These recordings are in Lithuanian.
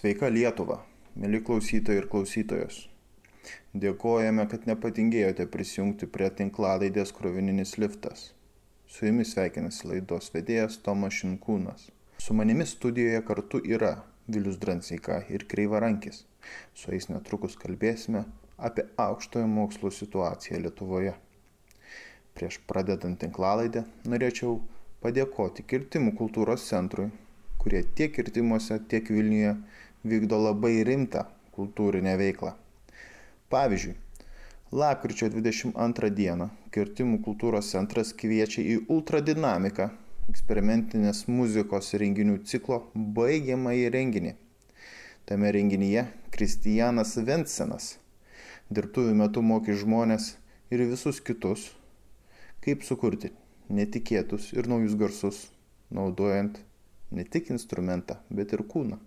Sveika Lietuva, mėly klausytojai ir klausytojos. Dėkojame, kad nepatingėjote prisijungti prie tinklalaidės Krovininis liftas. Su jumis sveikinasi laidos vedėjas Tomas Šinkūnas. Su manimi studijoje kartu yra Vilius Dranseika ir Kreivarankis. Su jais netrukus kalbėsime apie aukštojo mokslo situaciją Lietuvoje. Prieš pradedant tinklalaidę norėčiau padėkoti Kirtimų kultūros centrui, kurie tiek Kirtimuose, tiek Vilniuje vykdo labai rimtą kultūrinę veiklą. Pavyzdžiui, lapkričio 22 dieną Kirtimų kultūros centras kviečia į ultradinamiką eksperimentinės muzikos renginių ciklo baigiamąjį renginį. Tame renginyje Kristijanas Vensenas dirbtuvių metu mokys žmonės ir visus kitus, kaip sukurti netikėtus ir naujus garsus, naudojant ne tik instrumentą, bet ir kūną.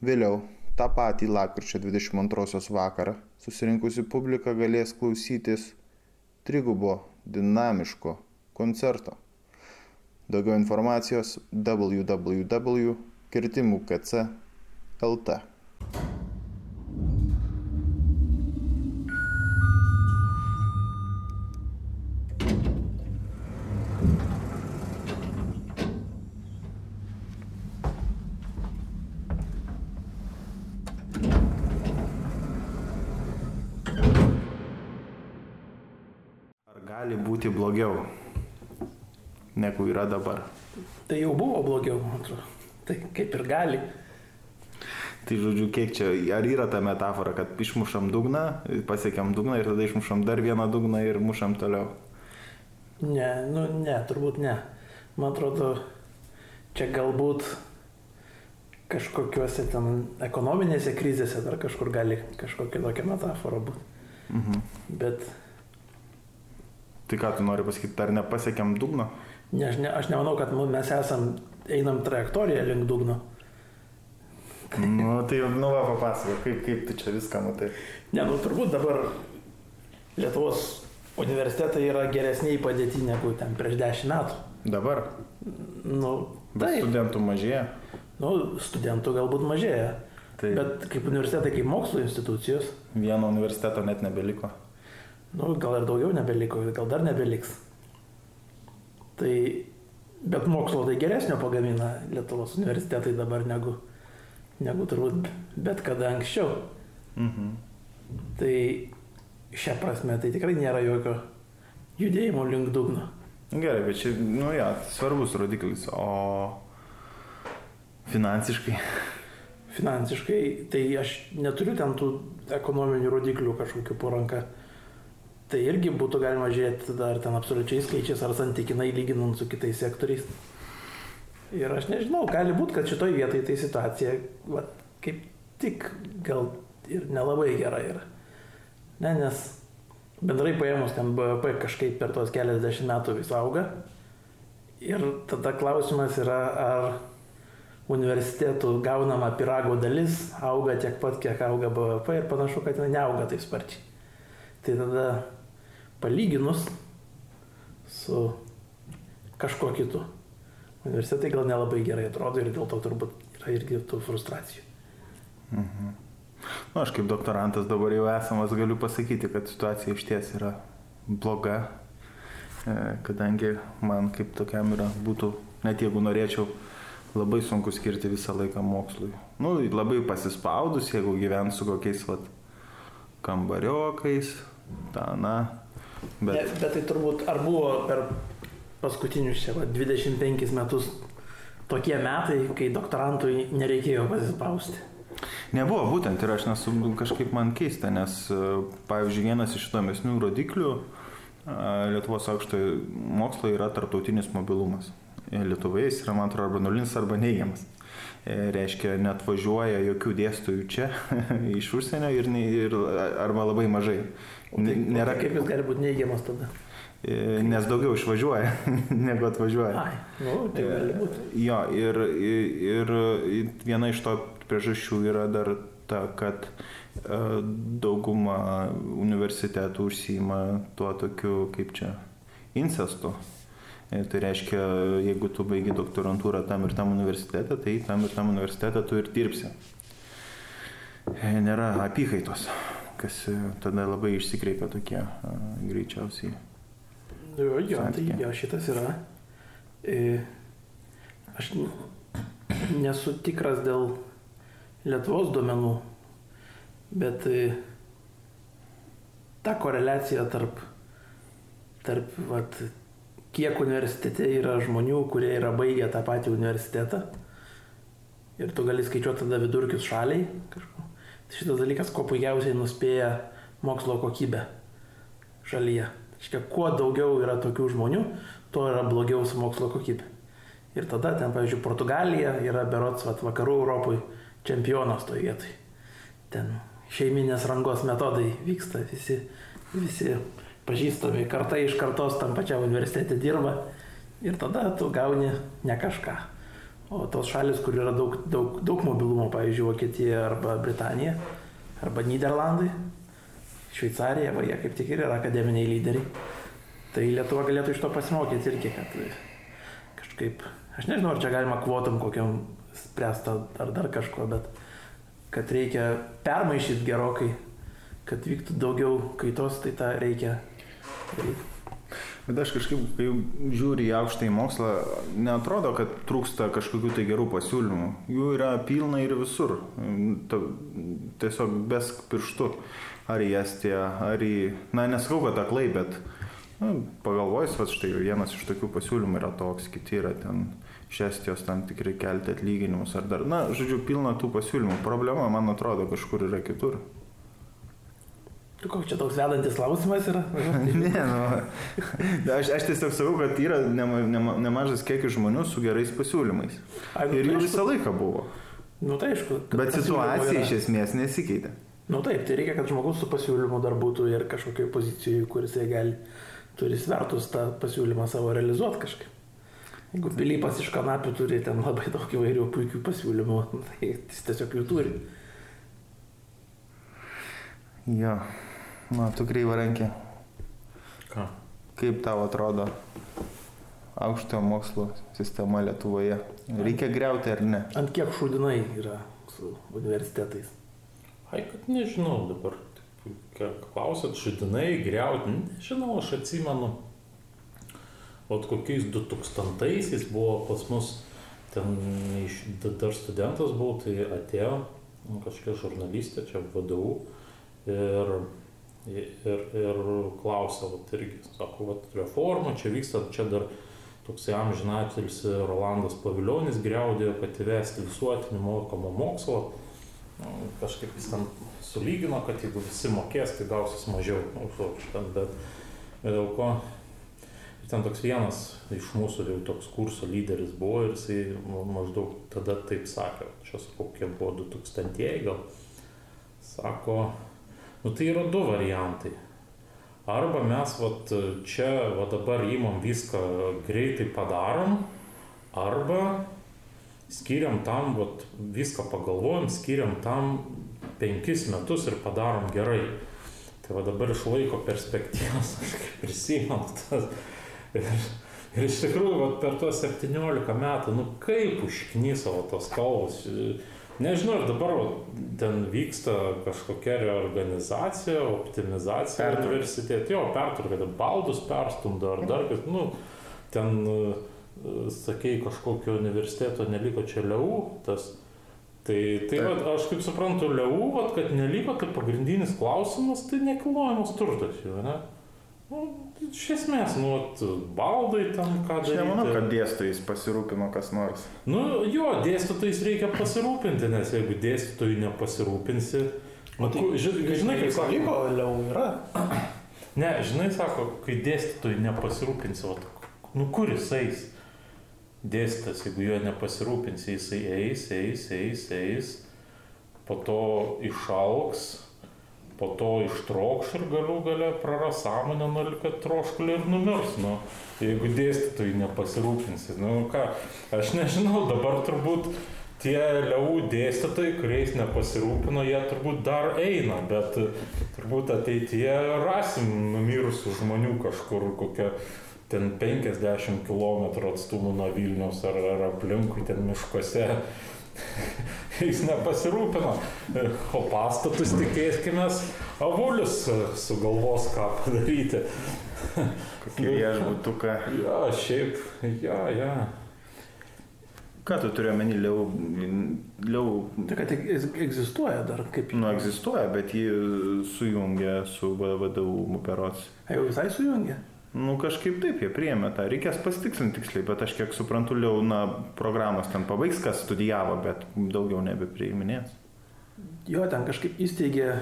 Vėliau, tą patį lapkričio 22 vakarą, susirinkusi publika galės klausytis trigubo dinamiško koncerto. Daugiau informacijos www.kirtimų.kc.lt. būti blogiau, negu yra dabar? Tai jau buvo blogiau, man atrodo. Tai kaip ir gali. Tai žodžiu, kiek čia, ar yra ta metafora, kad išmušam dugną, pasiekiam dugną ir tada išmušam dar vieną dugną ir mušam toliau? Ne, nu ne, turbūt ne. Man atrodo, čia galbūt kažkokiuose ten ekonominėse krizėse dar kažkur gali kažkokia tokia metafora būti. Mhm. Bet Tai ką tu nori pasakyti, ar nepasiekėm dugno? ne, aš, ne, aš nemanau, kad mes esam, einam trajektoriją link dugno. Nu, tai nu va, papasako, kaip, kaip tu čia viską matai. Ne, nu turbūt dabar Lietuvos universitetai yra geresniai padėti negu ten prieš dešimt metų. Dabar, Nu, bet taip. studentų mažėja. Nu, studentų galbūt mažėja. Tai Bet kaip universitetai, kaip mokslo institucijos, vieno universiteto net nebeliko. Nu, gal ir daugiau nebeliko, gal dar nebeliks. Tai, bet mokslo tai geresnio pagamina Lietuvos universitetai dabar negu, negu turbūt bet kada anksčiau. Mhm. Tai šią prasme tai tikrai nėra jokio judėjimo link dugno. Gerai, bet čia, nu ja, svarbus rodiklis, o finansiškai. Finansiškai, tai aš neturiu ten tų ekonominių rodiklių kažkokių poranka. Tai irgi būtų galima žiūrėti dar ten absoliučiais skaičiais ar santykinai lyginant su kitais sektoriais. Ir aš nežinau, gali būti, kad šitoj vietoj tai situacija va, kaip tik gal ir nelabai gera yra. Ne, nes bendrai paėmus ten BVP kažkaip per tos keliasdešimt metų vis auga. Ir tada klausimas yra, ar universitetų gaunama pirago dalis auga tiek pat, kiek auga BVP ir panašu, kad jinai neauga taip sparčiai. Tai tada palyginus su kažkuo kitu. Universitetai gal nelabai gerai atrodo ir dėl to turbūt yra irgi tų frustracijų. Mhm. Nu, aš kaip doktorantas dabar jau esamas galiu pasakyti, kad situacija iš ties yra bloga, e, kadangi man kaip tokiam yra būtų, net jeigu norėčiau, labai sunku skirti visą laiką mokslui. Nu, labai pasispaudus, jeigu gyvent su kokiais vat, kambariokais, ta, na. Bet, Bet bet tai turbūt ar buvo per paskutinius čia va, 25 metus tokie metai, kai doktorantui nereikėjo pasispausti. Nebuvo būtent ir aš nesu kažkaip man keista, nes, pavyzdžiui, vienas iš įdomesnių rodiklių Lietuvos aukštojo mokslo yra tarptautinis mobilumas. Lietuvoje jis yra, man atrodo, arba nulinis, arba neigiamas. E, Reiškia, net važiuoja jokių dėstytojų čia iš užsienio ir, ir arba labai mažai. N- Nėra kaip jis gali būti neigiamas tada. E, Nes daugiau išvažiuoja negu atvažiuoja. Ai, nu, tai gali būti. Jo, ir, ir, ir viena iš to priežasčių yra dar ta, kad e, dauguma universitetų užsima tuo tokiu, kaip čia, incestu. E, Tai reiškia, jeigu tu baigi doktorantūrą tam ir tam universitete, tai tam ir tam universitete tu ir dirbsi. e, nėra apykaitos, kas e, tada labai išsikreipia tokie a, greičiausiai. Jo, jo, tai jo, šitas yra. E, aš nesu tikras dėl Lietuvos duomenų, bet e, ta koreliacija tarp, tarp vat, kiek universitete yra žmonių, kurie yra baigę tą patį universitetą ir tu gali skaičiuoti tada vidurkius šaliai. Kažko. Tai šitas dalykas kuo puikiausiai nuspėja mokslo kokybę šalyje. Reiškia, kuo daugiau yra tokių žmonių, tuo yra blogiau su mokslo kokybė. Ir tada ten, pavyzdžiui, Portugalija yra berots vat, vakarų Europoje čempionas toje vietoje. Ten šeiminės rangos metodai vyksta, visi, visi pažįstami karta iš kartos tam pačiam universitete dirba ir tada tu gauni ne kažką. O tos šalis, kur yra daug, daug, daug mobilumo, pavyzdžiui, Vokietija arba Britanija arba Niderlandai, Šveicarija, va jie kaip tik ir yra akademiniai lyderiai. Tai Lietuva galėtų iš to pasimokyti irgi, kad kažkaip, aš nežinau, ar čia galima kvotam kokiam spręsta ar dar kažko, bet kad reikia permaišyti gerokai, kad vyktų daugiau kaitos, tai tą reikia. Bet aš kažkaip, kai žiūri į aukštąjį mokslą, netrodo, kad trūksta kažkokių tai gerų pasiūlymų. Jų yra pilna ir visur. Tiesiog besk pirštu. Ar į Estiją, ar į... Na, nesakau, kad aklai, bet na, pagalvojus, va štai vienas iš tokių pasiūlymų yra toks, kiti yra ten iš Estijos tam tikrai kelti atlyginimus ar dar. Na, žodžiu, pilna tų pasiūlymų. Problema, man atrodo, kažkur yra kitur. Tu koks čia toks vedantis klausimas yra? Ne, nu, aš, aš tiesiog sakau, kad yra nema, nema, nemažas kiekis žmonių su gerais pasiūlymais. Ai, nu, Ir tai jų aišku. visą laiką buvo. Nu tai aišku. Bet situacija yra. iš esmės nesikeitė. Nu taip, tai reikia, kad žmogus su pasiūlymu dar būtų ir kažkokioje pozicijoje, kuris jie gali, turi svertus tą pasiūlymą savo realizuoti kažkaip. Jeigu Pilypas iš kanapių turi ten labai daug įvairių puikių pasiūlymų, tai jis tiesiog jų turi. Jo. Na, tu kreivą rankį. Ką? Kaip tau atrodo aukštojo mokslo sistema Lietuvoje? Reikia greuti ar ne? Ant kiek šūdinai yra su universitetais. Ai, kad nežinau dabar. Klausėt, šudinai, greuti, nežinau, aš atsimenu. O kokiais 2000-aisiais buvo pas mus, ten iš, da- dar studentas buvau, tai atėjo nu, kažkokia žurnalistė, čia VDU, ir, ir, ir klausė, vat, irgi, sako, vat, reforma, čia vyksta, čia dar toksai amžinatelis Rolandas Paviljonis greudėjo, kad įvesti visuotinį mokamą mokslą. Nu, kažkaip jis ten sulygino, kad jeigu visi mokės, tai gausis mažiau. Nu, žodžiu, ten, bet bet dėl ko. Ten toks vienas iš mūsų jau toks kurso lyderis buvo ir jisai ma- maždaug tada taip sakė, čia sakau, kiek buvo 2000-ieji gal. Sako, nu tai yra du variantai. Arba mes vat, čia va dabar įmam viską greitai padarom, arba skiriam tam, vat, viską pagalvojam, skiriam tam penkis metus ir padarom gerai. Tai va dabar iš laiko perspektyvos aš kaip prisimenu tas. Ir, ir iš tikrųjų, vat, per tuos 17 metų, nu kaip užknysavo tos kalbos. Nežinau, ir dabar ten vyksta kažkokia reorganizacija, optimizacija universitete. Jo, pertvarka, baldus perstumdo ar dar kas, nu, ten, e, sakei, kažkokio universiteto neliko čia liau, tas. Tai, tai Taip. vat, aš kaip suprantu, liau, vat, kad neliko, tai pagrindinis klausimas, tai nekilnojamas turtas jau, ne? Nu, iš esmės, nu, baldai ten ką Aš daryti. nemanau, kad dėstytojais pasirūpino kas nors. Nu, jo, dėstytojais reikia pasirūpinti, nes jeigu dėstytojai nepasirūpinsi, nu, ku- ži- žinai, kaip sako, Liko, liau yra. ne, žinai, sako, kai dėstytojai nepasirūpinsi, vat, nu, kur jis eis? Dėstytas, jeigu jo nepasirūpinsi, jisai eis, eis, eis, eis, po to išauks, po to ištrokš ir galų gale praras sąmonę, nu, kad troškulį ir numirs, nu, jeigu dėstytojai nepasirūpinsi. Nu, ką, aš nežinau, dabar turbūt tie liau dėstytojai, kuriais nepasirūpino, jie turbūt dar eina, bet turbūt ateityje rasim numirusių žmonių kažkur kokią ten 50 km atstumų nuo Vilnius ar, ar aplinkui ten miškuose jais nepasirūpino. O pastatus tikėkime, avulius sugalvos ką padaryti. Kokį viešbutuką. Ja, šiaip, ja, ja. Ką tu turi omeny, liau, liau, Tai kad egz- egzistuoja dar kaip. nu, egzistuoja, bet jį sujungia su VDU. A, Jau visai sujungia. Nu, kažkaip taip, jie priėmė tą. Reikės pasitikslinti tiksliai, bet aš kiek suprantu, liau, na, programos ten pabaigs, kas studijavo, bet daugiau nebepriiminės. Jo, ten kažkaip įsteigė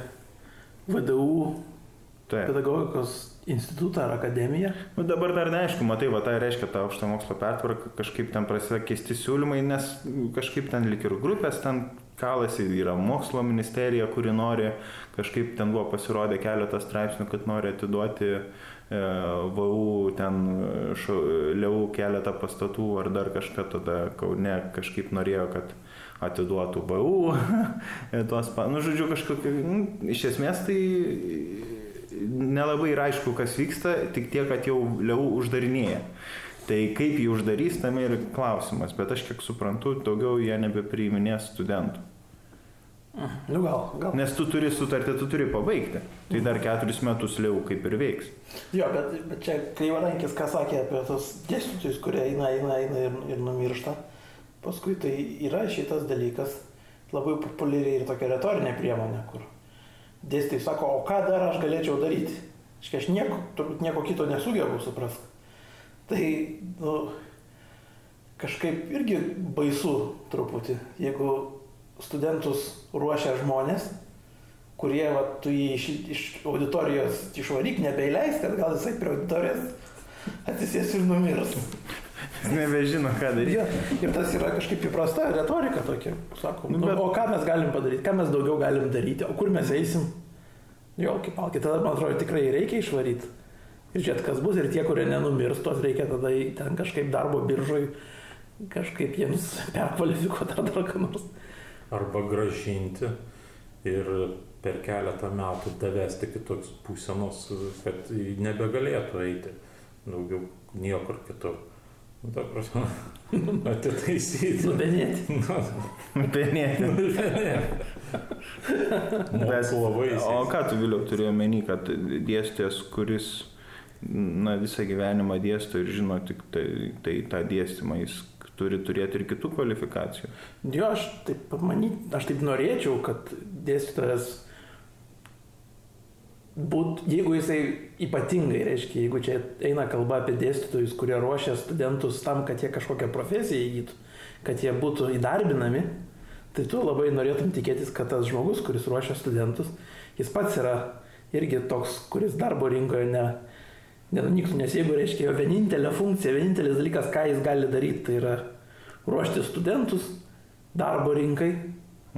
VDU Taip. pedagogikos institutą ar akademiją. Nu, dabar dar neaišku, matai, va tai reiškia tą aukštą mokslo pertvarką, kažkaip ten prasideda keisti siūlymai, nes kažkaip ten lik ir grupės ten kalasi, yra mokslo ministerija, kuri nori, kažkaip ten buvo pasirodę keletą straipsnių, kad nori atiduoti e, VAU ten liau keletą pastatų ar dar kažką, tada Kaune kažkaip norėjo, kad atiduotų VAU tuos, pa- nu, žodžiu, kažkokia, nu, iš esmės tai nelabai yra aišku, kas vyksta, tik tiek, kad jau liau uždarinėja. Tai kaip jį uždarys, tam ir klausimas, bet aš kiek suprantu, daugiau jie nebepriiminės studentų. Nu gal, gal. Nes tu turi sutartį, tu turi pabaigti. Tai dar keturis metus liau kaip ir veiks. Jo, bet, bet čia Kreivarankis ką sakė apie tos dėstytojus, kurie eina, eina, eina ir, ir numiršta. Paskui tai yra šitas dalykas labai populiari ir tokia retorinė priemonė, kur dėstytojai sako, o ką dar aš galėčiau daryti. Iškai aš nieko, turbūt nieko kito nesugebu suprasti. Tai, nu, kažkaip irgi baisu truputį, jeigu studentus ruošia žmonės, kurie, va, tu jį iš, iš auditorijos išvaryk, nebeįleis, kad gal jisai prie auditorijos atsisės ir numirs. Nebežino, ką daryti. Ja, ir tas yra kažkaip įprasta retorika tokia, sakom. Nu, Nu, bet- bet... O ką mes galim padaryti, ką mes daugiau galim daryti, o kur mes eisim? Jo, kaip palkit, tada man atrodo tikrai reikia išvaryti. Ir žiūrėt, kas bus, ir tie, kurie nenumirs, tuos reikia tada ten kažkaip darbo biržoj, kažkaip jiems perkvalifikuoti ar dar ką nors. Arba gražinti ir per keletą metų davesti kitos būsenos, kad nebegalėtų eiti daugiau niekur kitur. Nu, ta prasme, atitaisyti. Nubenėti. Penėti. Mokslo O vaisiai. ką tu vėliau turėjai omeny, kad dėstytojas, kuris na, visą gyvenimą dėsto ir žino tik tai, tai tą dėstymą, jis turi turėti ir kitų kvalifikacijų. Jo, aš taip, many, aš taip norėčiau, kad dėstytojas būt, jeigu jisai ypatingai, reiškia, jeigu čia eina kalba apie dėstytojus, kurie ruošia studentus tam, kad jie kažkokią profesiją įgytų, kad jie būtų įdarbinami, tai tu labai norėtum tikėtis, kad tas žmogus, kuris ruošia studentus, jis pats yra irgi toks, kuris darbo rinkoje ne, nenunyktų, nes jeigu, reiškia, jo vienintelė funkcija, vienintelis dalykas, ką jis gali daryti, tai yra ruošti studentus darbo rinkai.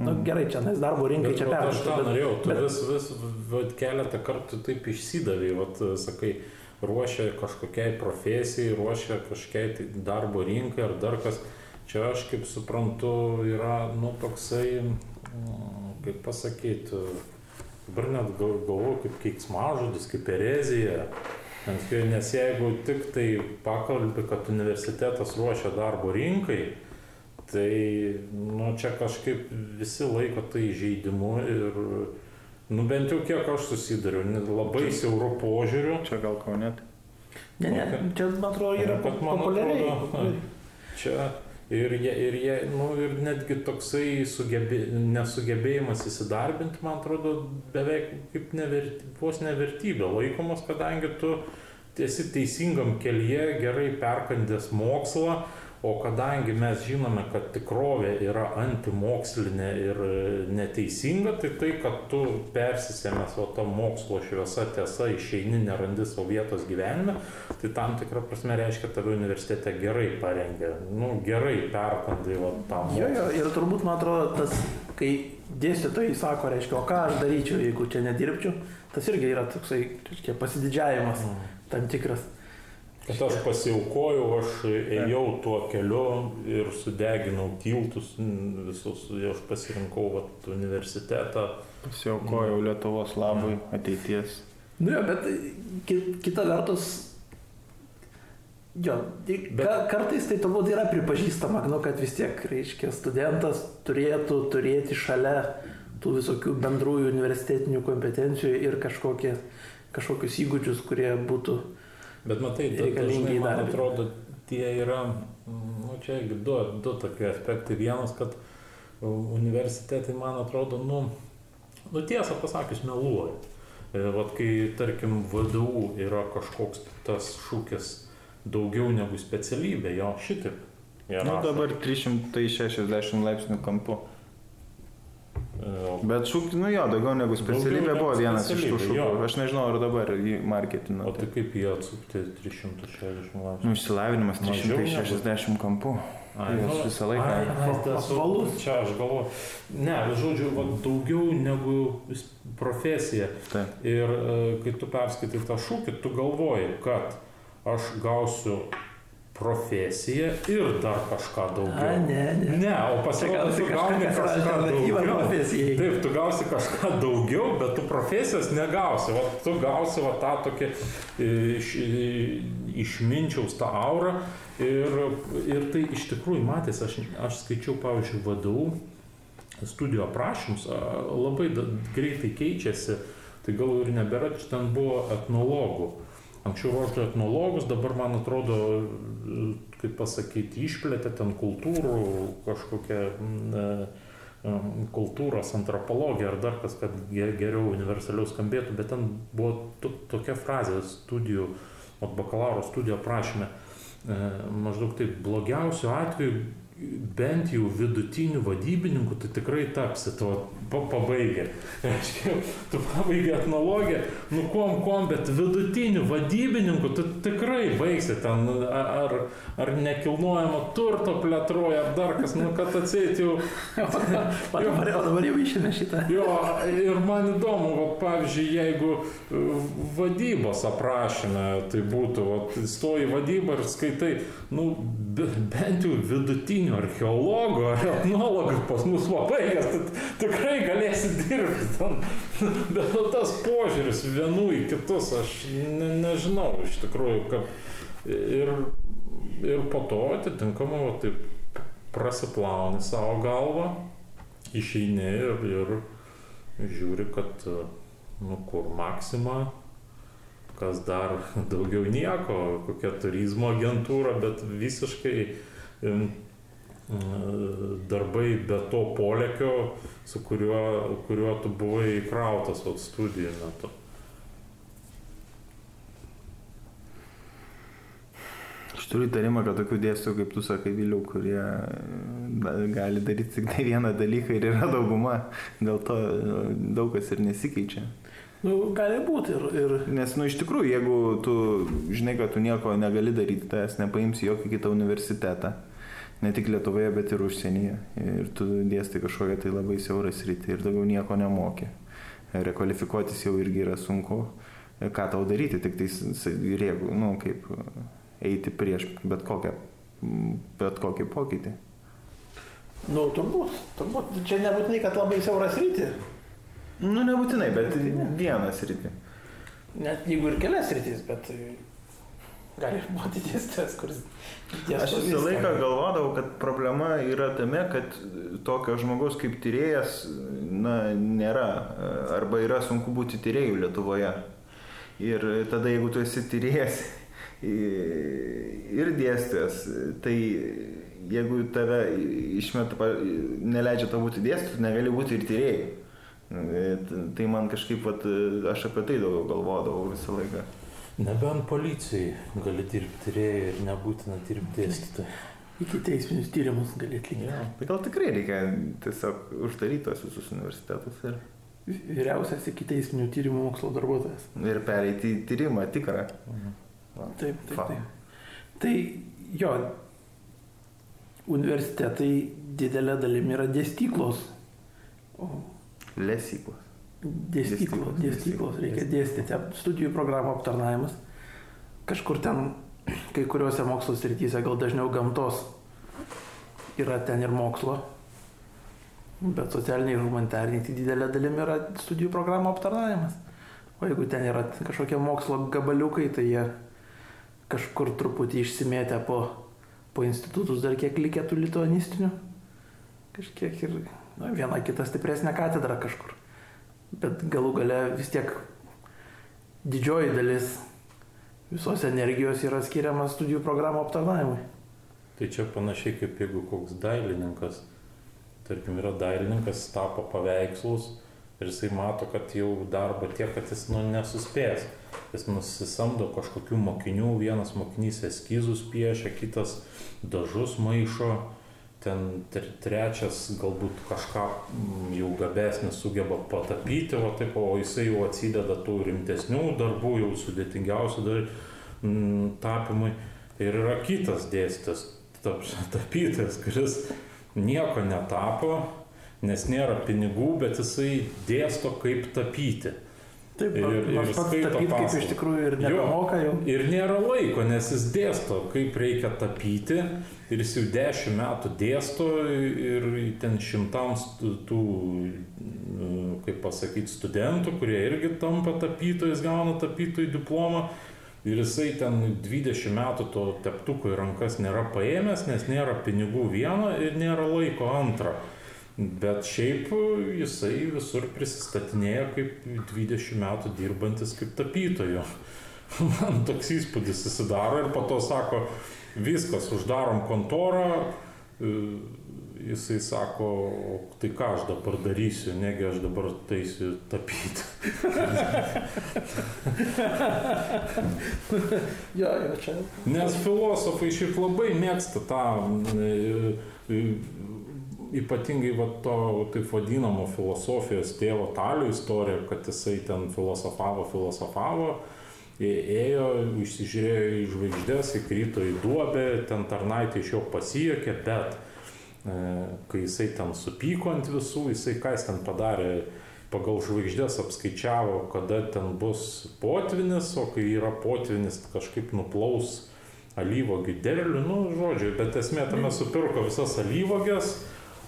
Na nu, gerai, čia nes darbo rinkai Bet čia vat Aš tą perrašta. norėjau, tu bet- vis, vis vat, keletą kartų taip išsidavai, vat, sakai, ruošia kažkokiai profesijai, ruošia kažkokiai tai darbo rinkai ar dar kas. Čia aš kaip suprantu yra, nu, toksai, mm, kaip pasakyti, dabar net gal- galvoju kaip keiksmažodis, kaip erezija. Nes jeigu tik tai pakalbi, kad universitetas ruošia darbo rinkai, Tai, nu, čia kažkaip visi laiko tai žaidimu ir, nu, bent jau kiek aš susidariu, ne- labai siaurų požiūrių. Čia gal kaunėt. Ne, ne, čia man atrodo yra populiariai. atrodo, populiariai. Čia ir jie, ir jie, nu, ir netgi toksai sugebė, nesugebėjimas įsidarbinti, man atrodo, beveik kaip neverti, vos nevertybė laikomas, kadangi tu esi teisingam kelyje, gerai perkandęs mokslą, o kadangi mes žinome, kad tikrovė yra antimokslinė ir e, neteisinga, tai tai, kad tu persisėmęs o to mokslo šviesa tiesa išeini, nerandi savo vietos gyvenime, tai tam tikrą prasme reiškia, tave universitete gerai parengė, nu, gerai perkandai va, tą Jo, jo, ir turbūt man atrodo tas, kai dėstytojai sako, reiškia, o ką aš daryčiau, jeigu čia nedirbčiau, tas irgi yra toksai, reiškia, pasididžiavimas tam tikras. Kad aš pasiaukojau, aš ėjau tuo keliu ir sudeginau tiltus visus, aš pasirinkau vat, universitetą. Pasiaukojau Lietuvos labui, ateities. Nu jo, bet ki- kita vertus, Jo, Bet- ka, kartais tai turbūt yra pripažįstama, nu, kad vis tiek, reiškia, studentas turėtų turėti šalia tų visokių bendrųjų universitetinių kompetencijų ir kažkokie, kažkokius įgūdžius, kurie būtų... Bet matai, dažnai, man atrodo, tie yra, nu, čia du, du tokie aspektai. Vienas, kad universitetai, man atrodo, nu, nu tiesą pasakius, meluoja. E, Vat kai, tarkim, VDU yra kažkoks tas šūkis daugiau negu specialybė, jo šitaip. jie Nu, dabar 360 laipsnių kampu. Bet šūkis, nu jo, daugiau negu specialybė negu buvo vienas iš tų specialybė, šūkių. Aš nežinau, ar dabar jį marketina. O tai kaip jie atsukti 360 laipsnių? Nu, išsilavinimas Mažiau negu- 360 kampu. Ai, nu, visą laiką- ai, ai, tas- Apvalus. Čia aš galvoju. Ne, žodžiu, va, daugiau negu profesija. Taip. Ir e, kai tu perskaitai tą šūkį, tu galvoji, kad aš gausiu profesiją ir dar kažką A, daugiau. ne, ne. Ne, o pasirodo, tu kažką, gauni kažką alternatyva daugiau. profesijai. Taip, tu gausi kažką daugiau, bet tu profesijos negausi. O tu gausi va, tą tokią e, iš, e, išminčiaus tą aurą. Ir, ir tai iš tikrųjų matys, aš, aš skaičiau, pavyzdžiui, vadovų studijų aprašymus, a, labai greitai keičiasi. Tai gal ir nebėra, ten buvo etnologų. Anksčiau ruošdavo etnologus, dabar man atrodo, kaip pasakyti, išplėtė ten kultūrų kažkokią mm, e, em, kultūros antropologija ar dar kas, kad ge- geriau universaliau skambėtų, bet ten buvo to, tokia frazė studijų, o bakalauro studijų aprašyme, e, maždaug taip, blogiausiu atveju bent jau vidutinių vadybininkų, tai tikrai tapsi to pa, pabaigę. Reiškia, tu pabaigė etnologiją, nu kom, kom, bet vidutinių vadybininkų tu tikrai baigsi ten ar, ar nekilnojamo turto plėtroja, ar dar kas, nu kad atseit jau O dabar, o dabar jau išėmė šitą. Jo, ir man įdomu, va, pavyzdžiui, jeigu e, vadybos aprašyme tai būtų, va, stoji vadybą ir skaitai, nu, be, bent jau vidutinių archeologų ar etnologų pas mus pabaigęs, tai tikrai galėsi dirbti. Bet tas požiūris vienų į kitus, aš ne, nežinau iš tikrųjų, kad ir, ir po to atitinkamai, va, taip prasiplauni savo galvą išeini ir, ir žiūri, kad, nu, kur maksima, kas dar daugiau nieko, kokia turizmo agentūra, bet visiškai darbai be to polėkio, su kuriuo, kuriuo tu buvai įkrautas vat studijų metu. Aš turiu įtarimą, kad tokių dėstytojų, kaip tu sakai, Viliau, kurie gali daryti tik tai vieną dalyką ir yra dauguma, dėl to e, daug kas ir nesikeičia. Nu, gali būti ir, ir Nes, nu, iš tikrųjų, jeigu tu žinai, kad tu nieko negali daryti, tas nepaims į jokį kitą universitetą, ne tik Lietuvoje, bet ir užsienyje, ir tu dėstai kažkokią tai labai siaurą sritį ir daugiau nieko nemoki. Rekvalifikuotis jau irgi yra sunku. Ką tau daryti, tik tai, jeigu, nu, kaip eiti prieš bet kokią, bet kokį pokytį. Nu, turbūt, turbūt. Čia nebūtinai, kad labai siauras rytį. Nu, nebūtinai, bet vienas rytį. Net jeigu ir kelias rytis, bet gali būti dėstytojas, kuris dėsto Aš visą laiką galvodavau, kad problema yra tame, kad tokio žmogaus kaip tyrėjas na, nėra arba yra sunku būti tyrėjų Lietuvoje. Ir tada jeigu tu esi tyrėjas ir dėstytojas, tai jeigu tave išmeta, neleidžia tau būti dėstytoju, negali būti ir tyrėjai. Tai man kažkaip, vat, aš apie tai daugiau galvodavau visą laiką. Nebent policijai gali dirbti tyrėjai ir nebūtina dirbti dėstytojai. Iki teisminius tyrimus gali atlikti. Ja. Tai gal tikrai reikia tiesiog uždaryti tos visus universitetus ir, Vyriausias iki teisminių tyrimų mokslo darbuotojas. ir pereiti į tyrimą tikrą. Taip, taip, Fa. taip. Tai jo, universitetai didelė dalimi yra dėstyklos. O Lesyklos. Dėstyklos, Dėstyklos, reikia dėstyti. Studijų programų aptarnavimas. Kažkur ten, kai kuriuose mokslo srityse, gal dažniau gamtos yra ten ir mokslo. Bet socialiniai ir humanitariniai tai didelė dalimi yra studijų programų aptarnavimas. O jeigu ten yra kažkokie mokslo gabaliukai, tai jie kažkur truputį išsimėtę po, po institutus dar kiek likę tų lituanistinių. Kažkiek ir na, viena kita stipresnė katedra kažkur. Bet galų gale vis tiek didžioji dalis visos energijos yra skiriama studijų programų aptarnavimui. Tai čia panašiai kaip jeigu koks dailininkas, tarkim, yra dailininkas, tapo paveikslus ir jisai mato, kad jau darbo tiek, kad jis nu, nesuspės. Jis nusisamdo kažkokių mokinių, vienas mokinys eskizus piešia, kitas dažus maišo, ten trečias galbūt kažką mm, jau gabesnis sugeba patapyti, o, taip, o jisai jau atsideda tų rimtesnių darbų, jau sudėtingiausių dar mm, tapimui. Ir yra kitas dėstytas, tapytojas, kuris nieko netapo, nes nėra pinigų, bet jisai dėsto kaip tapyti. Taip, ir, ir pats tapyti kaip iš tikrųjų ir nemoka jau. Ir nėra laiko, nes jis dėsto, kaip reikia tapyti. Ir jis jau dešimt metų dėsto ir ten šimtams tų, kaip pasakyti, studentų, kurie irgi tampa tapytojais, gauna tapytojų diplomą. Ir jisai ten 20 metų to teptuko į rankas nėra paėmęs, nes nėra pinigų vieno ir nėra laiko antrą. Bet šiaip jisai visur prisistatinėja kaip 20 metų dirbantis kaip tapytojo. Man toks įspūdis susidaro ir po to sako, viskas, uždarom kontorą. E, jisai sako, tai ką aš dabar darysiu, negi aš dabar taisiu tapyti. jo, jo, čia. Nes filosofai šiaip labai mėgsta tą e, e, ypatingai va to taip vadinamo filosofijos tėvo talio istorija, kad jisai ten filosofavo, filosofavo, ėjo, išsižiūrėjo į žvaigždės, įkrito į duobę, ten tarnaitė iš jo pasijokė, bet e, kai jisai ten supyko ant visų, jisai ką jis ten padarė, pagal žvaigždės apskaičiavo, kada ten bus potvinis, o kai yra potvinis kažkaip nuplaus alyvogių derlių, nu, žodžiu, bet esmė tame supirko visas alyvogės,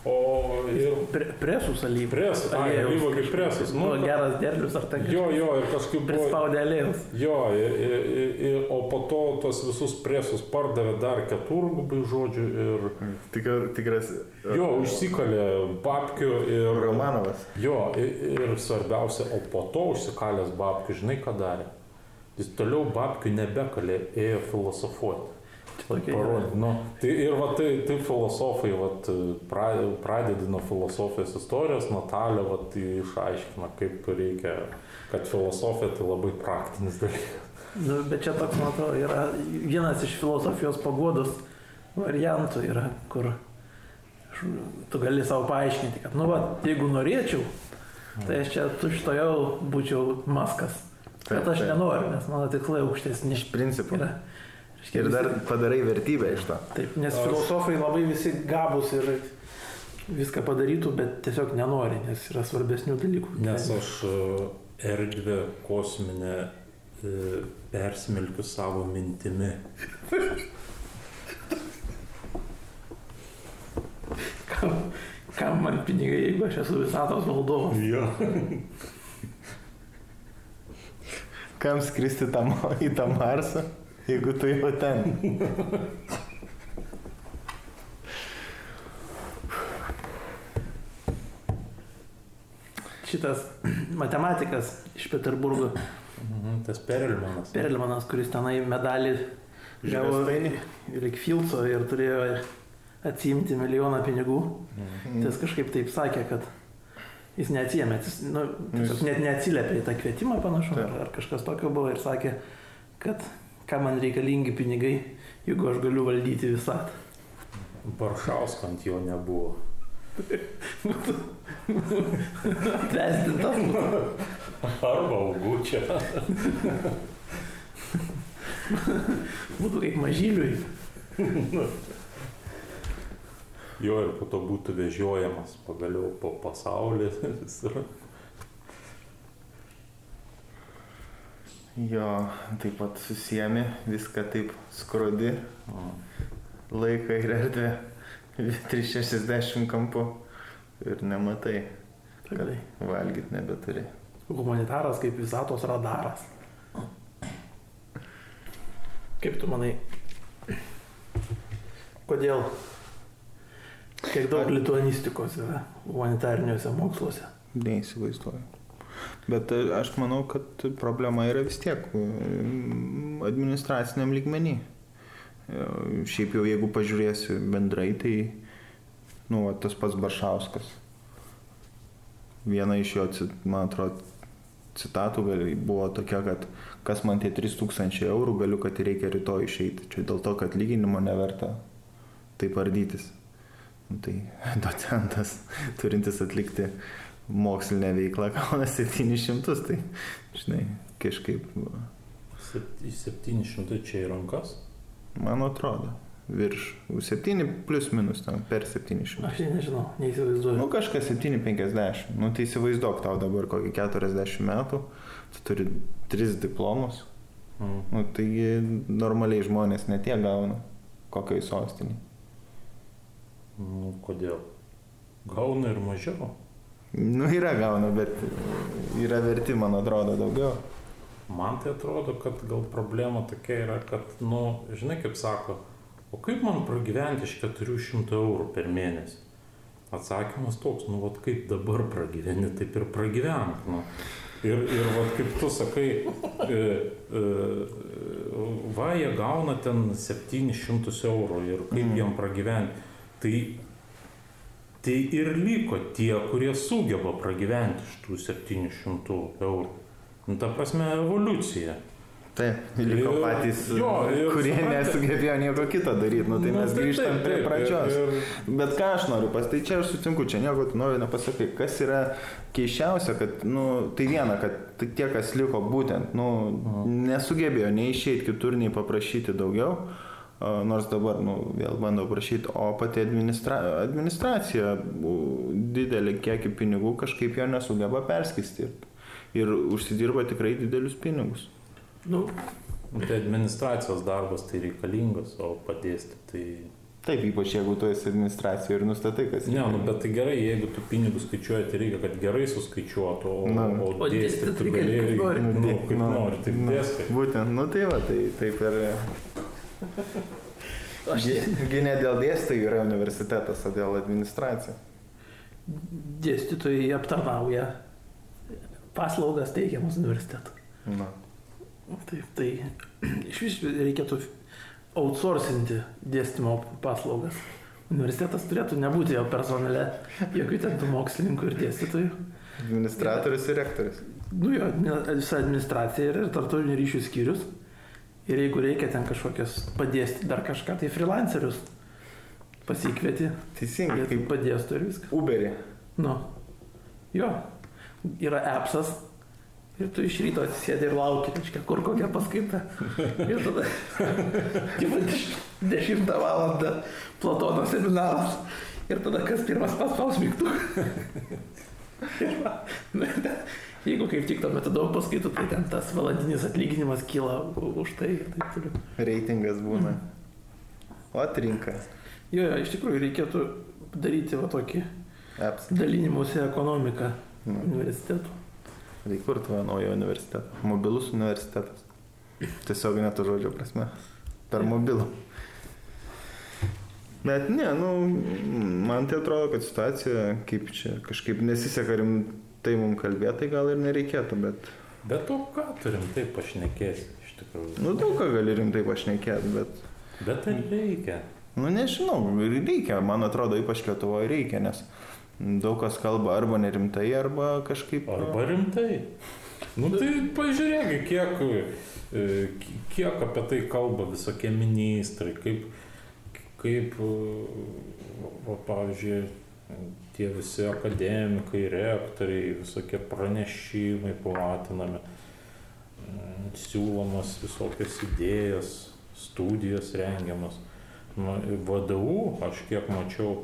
O ir... Pre, presus alyvų. Presus, alyvų kaip presus. Nu, nu, geras derlius ar tai kažkas. Jo, jo, ir kažkaip buvo. Prispaudė alėjus. Jo, ir, ir, ir, o po to tos visus presus pardavė dar keturgubai žodžių ir... Tikr, tikras. Jo, užsikalė babkių ir... Romanovas. Jo, ir, ir svarbiausia, o po to užsikalęs babkių, žinai ką darė? Jis toliau babkių nebekalė, ėjo filosofuoti. Parodyti. Nu, tai ir va, tai, tai filosofai va, pradedi nuo filosofijos istorijos, Natalė va, tai išaiškina, kaip reikia, kad filosofija tai labai praktinis dalykas. Nu, bet čia toks, man atrodo, yra vienas iš filosofijos pagodos variantų, yra, kur tu gali savo paaiškinti, kad, nu, va, jeigu norėčiau, tai aš čia tuštojau būčiau maskas. Bet aš nenoriu, nes mano tikslai aukštesni. Iš principo. Yra. Ir dar padarai vertybę iš to. Taip, nes filosofai labai visi gabus ir viską padarytų, bet tiesiog nenori, nes yra svarbesnių dalykų. Nes aš e, erdvę kosminę e, persmelkiu savo mintimi. kam, kam man pinigai, jeigu aš esu visatos valdovas? Jo. kam skristi tam, į tą Marsą? Jeigu tu jau ten. Šitas matematikas iš Peterburgo. Mhm, tas Perelmanas. Perelmanas, kuris tenai medalį gavo ir Filco ir turėjo atsiimti milijoną pinigų. Mhm. Tas kažkaip taip sakė, kad jis neatsijėmė, nu, net neatsiliepė į tą kvietimą panašu, ar, ar kažkas tokio buvo ir sakė, kad kam man reikalingi pinigai, jeigu aš galiu valdyti visatą. Baršausko ant jo nebuvo. Prezidentas būtų. Arba augučia. būtų kaip mažyliui. Jo ir po to būtų vežiojamas pagaliau po pasaulį. Jo, taip pat susiemi viską taip skrodi, laiką ir erdvę 360 kampu ir nematai, kad valgyti nebeturi. Humanitaras kaip visatos radaras. Kaip tu manai, kodėl kiek daug lituanistikos yra humanitariniuose moksluose? Neįsivaizduoju. Bet e, aš manau, kad problema yra vis tiek mm, administraciniam lygmenį. E, Šiaip jau jeigu pažiūrėsi bendrai, tai, nu, va, tas pats Baršauskas. Viena iš jo, man atrodo, citatų buvo tokia, kad kas man tie 3000 eurų, galiu, kad reikia rytoj išeiti. Čia dėl to, kad lyginimo neverta taip ardytis. Nu, tai docentas, turintis atlikti mokslinę veiklą, gauna 700, tai, žinai, kažkaip, Sept- 700 čia į rankas. man atrodo, virš 7 plus minus ten per 700. Aš nežinau, neįsivaizduoju. Nu, kažkas 750. Nu, tai įsivaizduok tau dabar kokį 40 metų, tu turi 3 diplomus. Mm. Nu, taigi normaliai žmonės netie gauna kokiai sostiniai. Nu, kodėl? Gauna ir mažiau. Nu, yra gauna, bet yra verti, man atrodo, daugiau. Man tai atrodo, kad gal problema tokia yra, kad, nu, žinai, kaip sako, o kaip man pragyventi iš 400 eurų per mėnesį? Atsakymas toks, nu, vat kaip dabar pragyveni, taip ir pragyvenk. Nu. Ir, ir vat kaip tu sakai, e, e, va, jie gauna ten 700 eurų ir kaip Mm. jiem pragyventi. Tai, tai ir liko tie, kurie sugeba pragyventi iš tų 700 eurų. Nu, ta prasme, evoliucija. Taip, liko Ir- patys, jo, ir kurie supranti- nesugebėjo nieko kito daryti. Nu, tai Nu, mes grįžtam taip, prie taip, pradžios. Ir, ir, Bet ką aš noriu pasakyti, tai čia aš sutinku, čia nieko nori nepasakai. Kas yra keiščiausia, kad, nu, tai viena, kad tai tie, kas liko būtent, nu, nesugebėjo nei išeiti kitur, nei paprašyti daugiau, nors dabar, nu, vėl bandau prašyti, o pati administra administracija didelį kiekį pinigų kažkaip jo nesugeba perskirstyti. Ir užsidirba tikrai didelius pinigus. Nu, tai administracijos darbas tai reikalingas, o padėsti tai... Taip, ypač jeigu tu esi administracijoje ir nustatai, kas Ne, nu, bet tai gerai, jeigu tu pinigus skaičiuoji, tai reikia, kad gerai suskaičiuotų, o, Na. o O dėstyti dėstyt tu gali, kaip nori. nu, kaip nu, nori, taip nu, dėstai. Būtent, nu tai va, tai taip ir... aš Gi ne dėl dėstytojų yra universitetas, o dėl administracijos. dėstytojai aptarnauja paslaugas teikiamas universitetų. Na. Taip, tai iš vis reikėtų outsourcinti dėstymo paslaugas. Universitetas turėtų nebūti jo personale, jokių ten tų mokslininkų ir dėstytojų. Administratorius ir rektorius. Nu jo, visa administracija ir tarptautinių ryšių skyrius. Ir jeigu reikia ten kažkokias padėsti dar kažką, tai freelancerius pasikvieti, Teisingai, kaip padėstų ir viską. Uberį. Nu, jo, yra appsas ir tu iš ryto atsisėdi ir lauki, reiškia, kur kokia paskaita. Ir tada, kaip 10 val. Platono seminaras. Ir tada kas pirmas paspaus mygtuką. Ir va, nu, ir ten, Jeigu kaip tik tuo metu daug paskaitų, tai ten tas valandinis atlyginimas kyla už tai ir taip toliau. Reitingas būna. O atrinka. Jo, jo, iš tikrųjų reikėtų daryti va tokį Apps. dalinimuose ekonomiką Nu. universitetų. Tai kur tavo naujo universiteto? Mobilus universitetas. Tiesiog neto žodžio prasme. Per mobilų. Bet ne, nu, man tai atrodo, kad situacija, kaip čia kažkaip nesiseka rimtai mums kalbėti, tai gal ir nereikėtų, bet, Bet to ką turim, taip pašnekėsi, iš tikrųjų. nu, daug ką gali rimtai pašnekėti, bet, Bet ar reikia? nu, nežinau, reikia, man atrodo, ypač Lietuvoje reikia, nes daug kas kalba arba nerimtai, arba kažkaip... Arba rimtai. Nu tai pažiūrėk, kiek, e, kiek apie tai kalba visokie ministrai, kaip, kaip e, va, pavyzdžiui, tie visi akademikai, rektoriai, visokie pranešimai platinami, mm, siūlomas visokios idėjas, studijos rengiamas. Nu, VDU, aš kiek mačiau,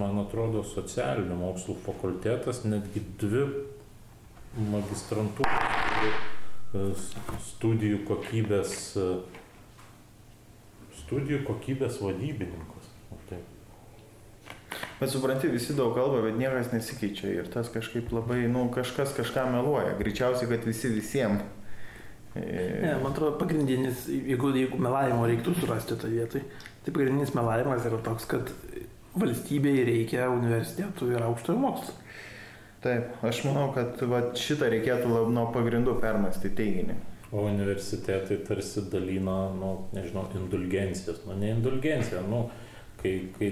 man atrodo, socialinių mokslų fakultetas netgi dvi magistrantūros studijų kokybės, e, studijų kokybės vadybininkas. Bet supranti, visi daug kalba, bet niekas nesikeičia ir tas kažkaip labai, nu, kažkas kažką meluoja. Greičiausiai, kad visi visiems. Ne, man atrodo, pagrindinis, jeigu, jeigu melavimo reiktų surasti tą vietą, tai pagrindinis melavimas yra toks, kad valstybei reikia universitetų ir aukštojo mokslo. Taip, aš manau, kad va, šitą reikėtų lab, nuo pagrindų permastyti teiginį. O universitetai tarsi dalina, nu, nežinau, indulgencijas. Nu, ne indulgencija, nu, kai, kai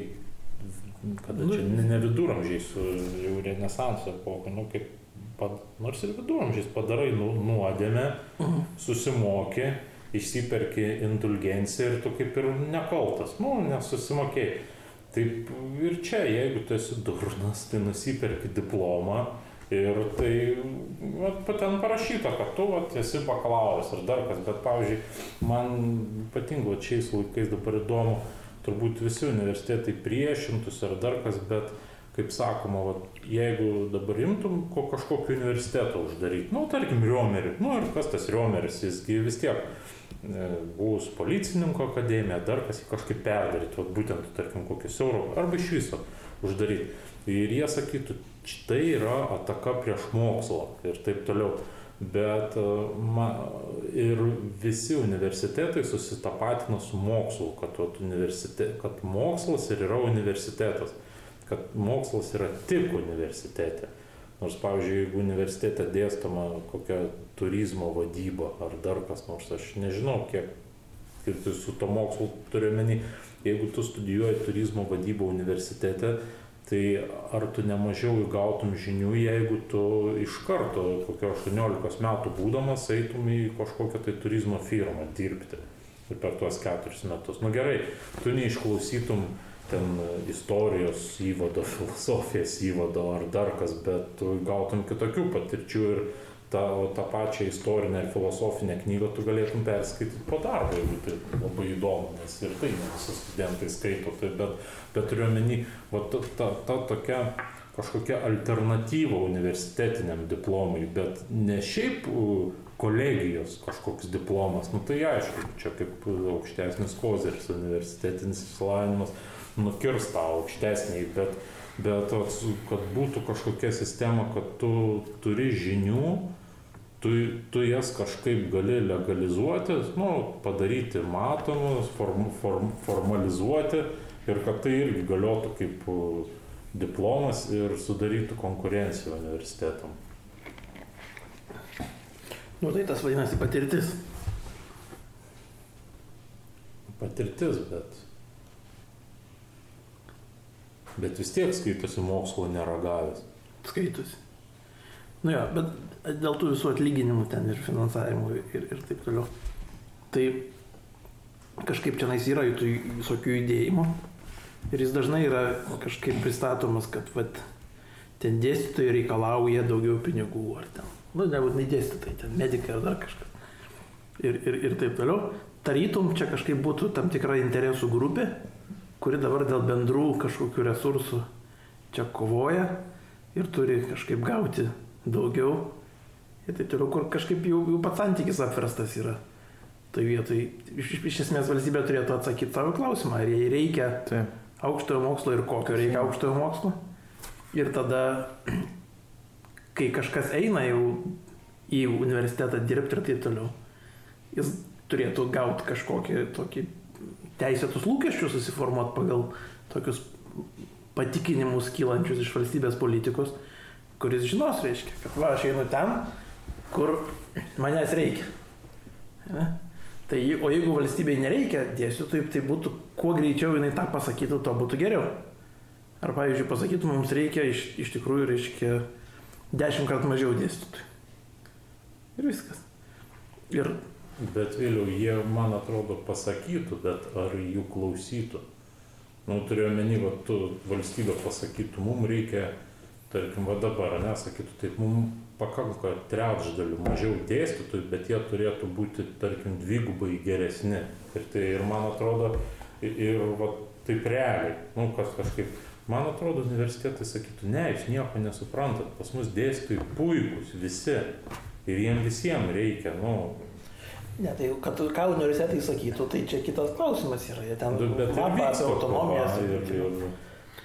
kada čia? Ne, ne viduramžiais, jau renesanso epocha, nu, kaip, pad, nors ir viduramžiais padarai nu, nuodėmę, susimoki, išsiperki indulgenciją ir tu kaip ir nekaltas, nu, nesusimokėjai. Taip ir čia, jeigu tu esi durnas, tai nusiperki diplomą ir tai vat, ten parašyta, kad tu vat, esi bakalauras ar dar kas, bet pavyzdžiui, man ypatingo šiais laikais dabar įdomu, turbūt visi universitetai priešintųsi ar dar kas, bet kaip sakoma, vat, jeigu dabar imtum ko kažkokį universitetą uždaryti, nu, tarkim, Riomerį, nu ir kas tas Riomeris, jisgi vis tiek e, buvus policininko akademija, dar kas jį kažkaip perdaryti, vat, būtent, tarkim, kokį siauro, arba iš viso uždaryti. Ir jie sakytų, tai yra ataka prieš mokslą ir taip toliau. Bet e, ma, ir visi universitetai susitapatina su mokslu, kad, kad mokslas ir yra universitetas kad mokslas yra tik universitete. Nors, pavyzdžiui, jeigu universitete dėstama kokia turizmo vadyba ar dar kas nors, aš nežinau, kiek, kiek tu su to mokslu turiu menį, jeigu tu studijuoji turizmo vadybą universitete, tai ar tu nemažiau įgautum žinių, jeigu tu iš karto, kokio 18 metų būdamas, eitum į kažkokią tai turizmo firmą dirbti per tuos keturis metus. Na nu, gerai, tu neišklausytum ten istorijos įvado, filosofijos įvado ar dar kas, bet tu gautum kitokių patirčių ir tą, tą pačią istorinę ir filosofinę knygą tu galėtum perskaityti po darbo, jeigu tai labai įdomu, nes ir tai ne visi studentai skaito, tai, bet, bet turiu omeny, ta, ta, ta tokia kažkokia alternatyva universitetiniam diplomui, bet ne šiaip kolegijos kažkoks diplomas, nu tai aišku, čia kaip aukštesnis kozeris, universitetinis išsilavinimas, nukirs tą aukštesnį, bet, bet kad būtų kažkokia sistema, kad tu turi žinių, tu, tu jas kažkaip gali legalizuoti, nu, padaryti matomus, form, form, formalizuoti ir kad tai irgi galiotų kaip diplomas ir sudarytų konkurenciją universitetam. Nu tai tas vadinasi patirtis. Patirtis, bet Bet vis tiek skaitosi mokslo neragavęs. Skaitosi. Nu jo, bet dėl tų visų atlyginimų ten ir finansavimų ir, ir taip toliau. Tai kažkaip čia yra tų visokių judėjimų. Ir jis dažnai yra kažkaip pristatomas, kad vat, ten dėstytojai reikalauja daugiau pinigų ar ten. Nu, nebūtinai dėstytojai, ten medikai ar dar kažkas. Ir, ir, ir taip toliau. Tarytum čia kažkaip būtų tam tikra interesų grupė, kuri dabar dėl bendrų kažkokių resursų čia kovoja ir turi kažkaip gauti daugiau. Ir taip toliau, kur kažkaip jau, jau pats santykis apverstas yra. Tai vietoj, iš, iš esmės valstybė turėtų atsakyti savo klausimą, ar jai reikia Taip. aukštojo mokslo ir kokio reikia aukštojo mokslo. Ir tada, kai kažkas eina jau į universitetą dirbti ir taip toliau, jis turėtų gauti kažkokį tokį teisėtus lūkesčius susiformuoti pagal tokius patikinimus kylančius iš valstybės politikos, kuris žinos, reiškia, kad va, aš einu ten, kur manęs reikia. Ne? Tai, o jeigu valstybei nereikia dėstytojų, tai būtų, kuo greičiau jinai tą pasakytų, to būtų geriau. Ar, pavyzdžiui, pasakytų, mums reikia iš, iš tikrųjų, reiškia, dešimt kartų mažiau dėstytojų. Ir viskas. Ir Bet vėliau jie, man atrodo, pasakytų, bet ar jų klausytų. Nu, turiu omeny, va, tu valstybė pasakytų, mums reikia, tarkim, va dabar, nesakytų, taip, mums pakanka trečdalių mažiau dėstytojų, bet jie turėtų būti, tarkim, dvigubai geresni. Ir tai, ir man atrodo, ir, ir va, taip realiai, nu, kas kažkaip, man atrodo, universitetai sakytų, ne, jūs nieko nesuprantat, pas mus dėstytojai puikūs visi. Ir jiems visiems reikia, nu, Ne, tai kad ką universitetai sakytų, tai čia kitas klausimas yra. Jie ten bet apie autonomijas. Ir, ir...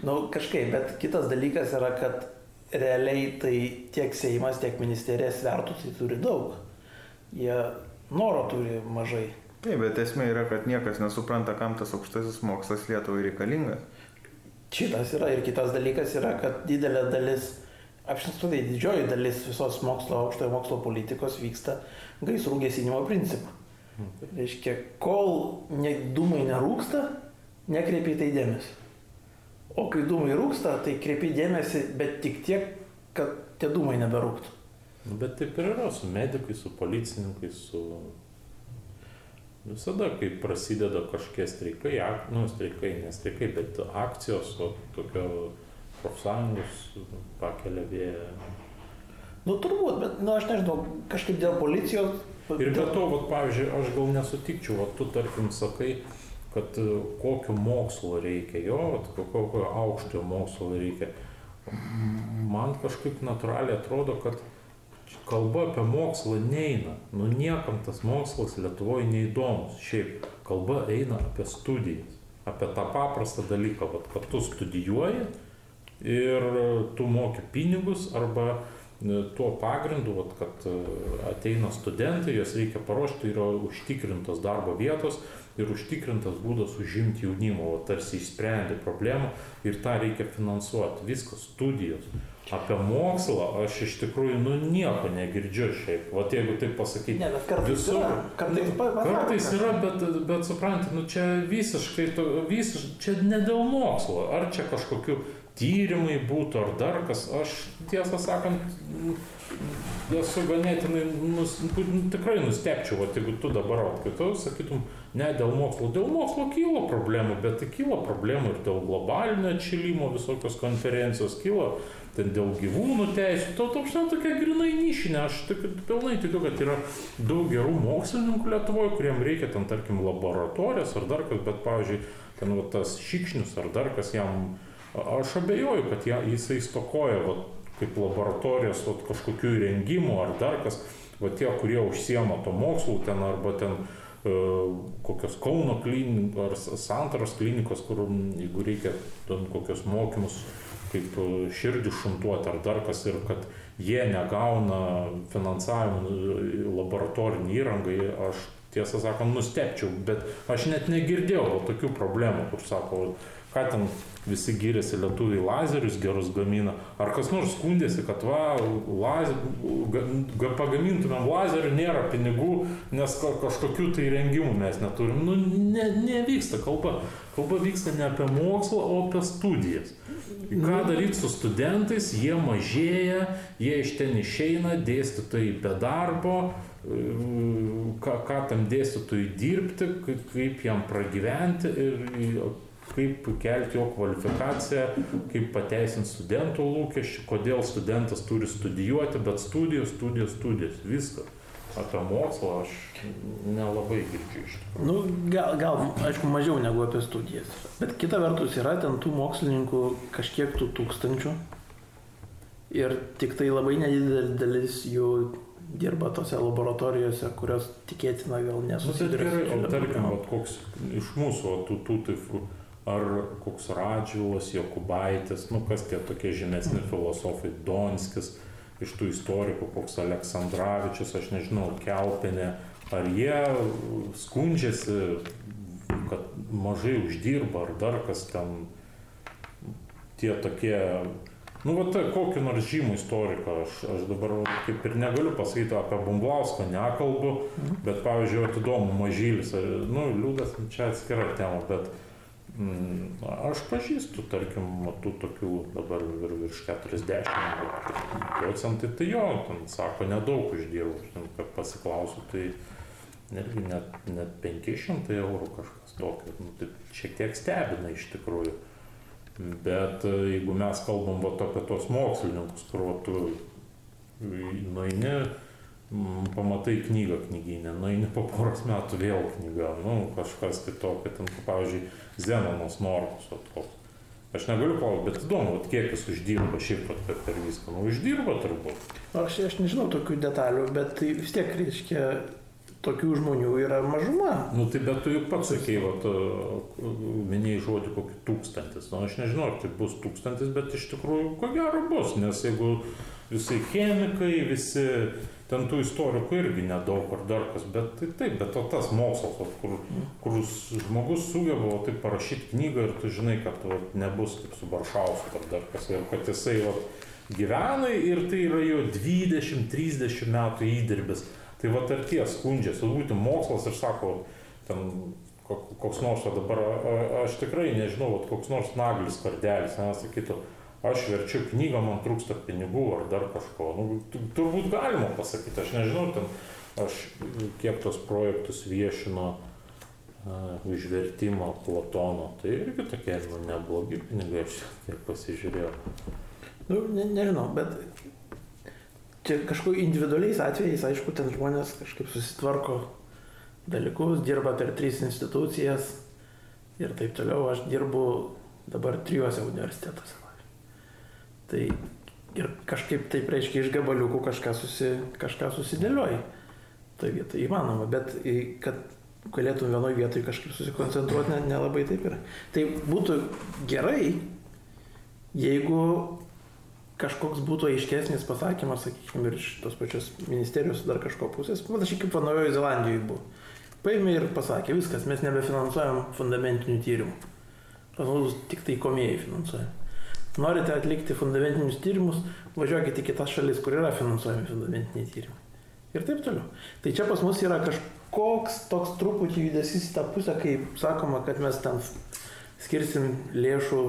Nu, kažkaip, bet kitas dalykas yra, kad realiai tai tiek Seimas, tiek ministerija svertų tai turi daug. Jie noro turi mažai. Taip, bet esmė yra, kad niekas nesupranta, kam tas aukštasis mokslas Lietuvai reikalingas. Šitas yra ir kitas dalykas yra, kad didelė dalis, apšinstutai didžioji dalis visos mokslo, aukštojo mokslo politikos vyksta gaisrų gesinimo principu. Reiškia, kol ne, dūmai nerūksta, nekreipi į tai dėmesį. O kai dūmai rūksta, tai kreipi dėmesį, bet tik tiek, kad tie dūmai neberūktų. Nu, bet taip ir yra su medikais, su policininkais, su... Visada, kai prasideda kažkokie streikai, ak, nu, streikai, ne streikai, bet akcijos, o tokio profsąjungos pakelia vėją. Nu turbūt, bet, nu aš nežinau, kažkaip dėl policijos. Ir be to, vat, pavyzdžiui, aš gal nesutikčiau, vat, tu tarkim sakai, kad e, kokio mokslo reikia, jo, kokio aukštojo mokslo reikia. Man kažkaip natūraliai atrodo, kad kalba apie mokslą neina. Nu niekam tas mokslas Lietuvoje neįdomus. Šiaip kalba eina apie studijas. Apie tą paprastą dalyką, vat, kad tu studijuoji ir tu moki pinigus arba e, tuo pagrindu, vat, kad e, ateina studentai, juos reikia paruošti, yra užtikrintos darbo vietos ir užtikrintas būdas užimti jaunimo, o tarsi išsprendė problemą ir tą reikia finansuoti. Viskas, studijos. Apie mokslą aš iš tikrųjų nu nieko negirdžiu šiaip. O jeigu taip pasakyti. Ne, bet kartais visur, yra. Kartais, nu, kartais yra, bet, bet suprantate, nu čia visiškai, to, visiš, čia ne dėl mokslo. Ar čia kažkokiu tyrimai būtų, ar dar kas. Aš tiesą sakant, esu ganėtinai, nus, nu, tikrai nustepčiau, o jeigu tu dabar, o kitu sakytum, ne dėl mokslo, dėl mokslo kyla problemų, bet tai kyla problemų ir dėl globalinio atšilimo visokios konferencijos, kyla ten dėl gyvūnų teisų, to toks tokia grinai nišinė, aš tik, pilnai tikiu, kad yra daug gerų mokslininkų Lietuvoje, kuriem reikia ten, tarkim, laboratorijos ar dar kas, bet, pavyzdžiui, ten va, tas šikšnius ar dar kas jam, aš abejoju, kad ja, jisai stokoja va, kaip laboratorijos va, kažkokių įrengimų ar dar kas, va tie, kurie užsiema to mokslu ten arba ten e, kokios Kauno klinikos ar Santaros klinikos, kur jeigu reikia ten kokios mokymus kaip širdį šuntuoti ar dar kas ir kad jie negauna finansavimą laboratorinį įrangai, aš tiesą sakant nustepčiau, bet aš net negirdėjau tokių problemų, kur sako, ką ten visi gyrėsi lietuviai lazerius gerus gamina, ar kas nors skundėsi, kad va, laz, ga, pagamintumėm lazerių, nėra pinigų, nes kažkokių tai rengimų mes neturim. Nu, ne, nevyksta kalba. Kalba vyksta ne apie mokslą, o apie studijas. Ką daryti su studentais, jie mažėja, jie iš ten išeina, dėstytojai be darbo, ką, ką tam dėstytojui dirbti, kaip jam pragyventi ir kaip kelti jo kvalifikaciją, kaip pateisinti studentų lūkesčių, kodėl studentas turi studijuoti, bet studijos, studijos, studijos, viskas. Apie mokslą aš nelabai girdžiu iš tikrųjų. Nu, gal, gal, aišku, mažiau negu apie studijas. Bet kita vertus yra ten tų mokslininkų kažkiek tų tūkstančių. Ir tik tai labai nedidelis dalis jų dirba tose laboratorijose, kurios tikėtina gal nesusiduria. Nu, tai gerai, o tarkim, koks iš mūsų, tų, tų, tų, ar koks Radžiulas, Jokubaitis, nu kas tie tokie žemesni filosofai, Donskis, iš tų istorikų, koks Aleksandраvičius, aš nežinau, Kelpinė, ar jie skundžiasi, kad mažai uždirba, ar dar kas ten tie tokie, nu, va, tai kokį nors žymų istoriką, aš, aš dabar kaip ir negaliu pasakyti apie Bumblauską, nekalbu, bet pavyzdžiui, atidomu Mažylis, nu, liūdas, čia atskira tema, bet aš pažįstu, tarkim, tų tokių dabar vir, virš 40 procentai, tai jo, ten sako, nedaug uždirbu, kad pasiklausiu, tai netgi net, net 500 eurų kažkas tokio, nu, tai šiek tiek stebina iš tikrųjų. Bet e, jeigu mes kalbam va, apie tos mokslininkus, kur tu nueini, pamatai knygą knyginę, nueini po poros metų vėl knyga, nu kažkas kitokio, ten, pavyzdžiui, Zenonas Norkus. Aš negaliu klausti, bet įdomu, vat, kiek jis uždirba šiaip pat per, per viską. Nu, uždirba turbūt. Aš, aš nežinau tokių detalių, bet tai vis tiek reiškia, tokių žmonių yra mažuma. Nu tai bet tu juk pats sakei, vat, minėjai žodį kokį tūkstantis. Nu, aš nežinau, ar tai bus tūkstantis, bet iš tikrųjų ko gero bus, nes jeigu visai chemikai, visi ten tų istorikų irgi nedaug ar dar kas, bet tai taip, bet o tas mokslas, kur, kur žmogus sugeba taip parašyti knygą ir tu žinai, kad va, nebus kaip su Baršausku ar dar kas, ir kad jisai va, gyvena ir tai yra jo 20-30 metų įdirbis. Tai va ar tie skundžiasi, būtų mokslas ir sako, ten koks nors, o dabar aš tikrai nežinau, vat, koks nors naglis kardelis, nes sakytų, aš verčiu knygą, man trūksta pinigų ar dar kažko. Nu, turbūt galima pasakyti, aš nežinau, ten, aš kiek tos projektus viešino uh, užvertimo Platono, tai irgi tokie nu, neblogi pinigai, aš tiek pasižiūrėjau. Nu, ne, nežinau, bet čia kažkokiu individualiais atvejais, aišku, ten žmonės kažkaip susitvarko dalykus, dirba per tris institucijas ir taip toliau. Aš dirbu dabar trijuose universitetuose. Tai ir kažkaip taip reiškia iš gabaliukų kažką, susi, kažką susidėlioji. Tai vieta įmanoma, bet kad galėtum vienoje vietoje kažkaip susikoncentruoti, nelabai ne, ne taip yra. Tai būtų gerai, jeigu kažkoks būtų aiškesnis pasakymas, sakykime, ir iš tos pačios ministerijos dar kažko pusės, panašiai kaip Naujojo Zelandijoje buvo. Paėmė ir pasakė, viskas, mes nebefinansuojam fundamentinių tyrimų. Pas mus tik tai komėjai finansuojam. Norite atlikti fundamentinius tyrimus, važiuokite į kitas šalis, kur yra finansuojami fundamentiniai tyrimai. Ir taip toliau. Tai čia pas mus yra kažkoks toks truputį judesys į tą pusę, kai sakoma, kad mes ten skirsim lėšų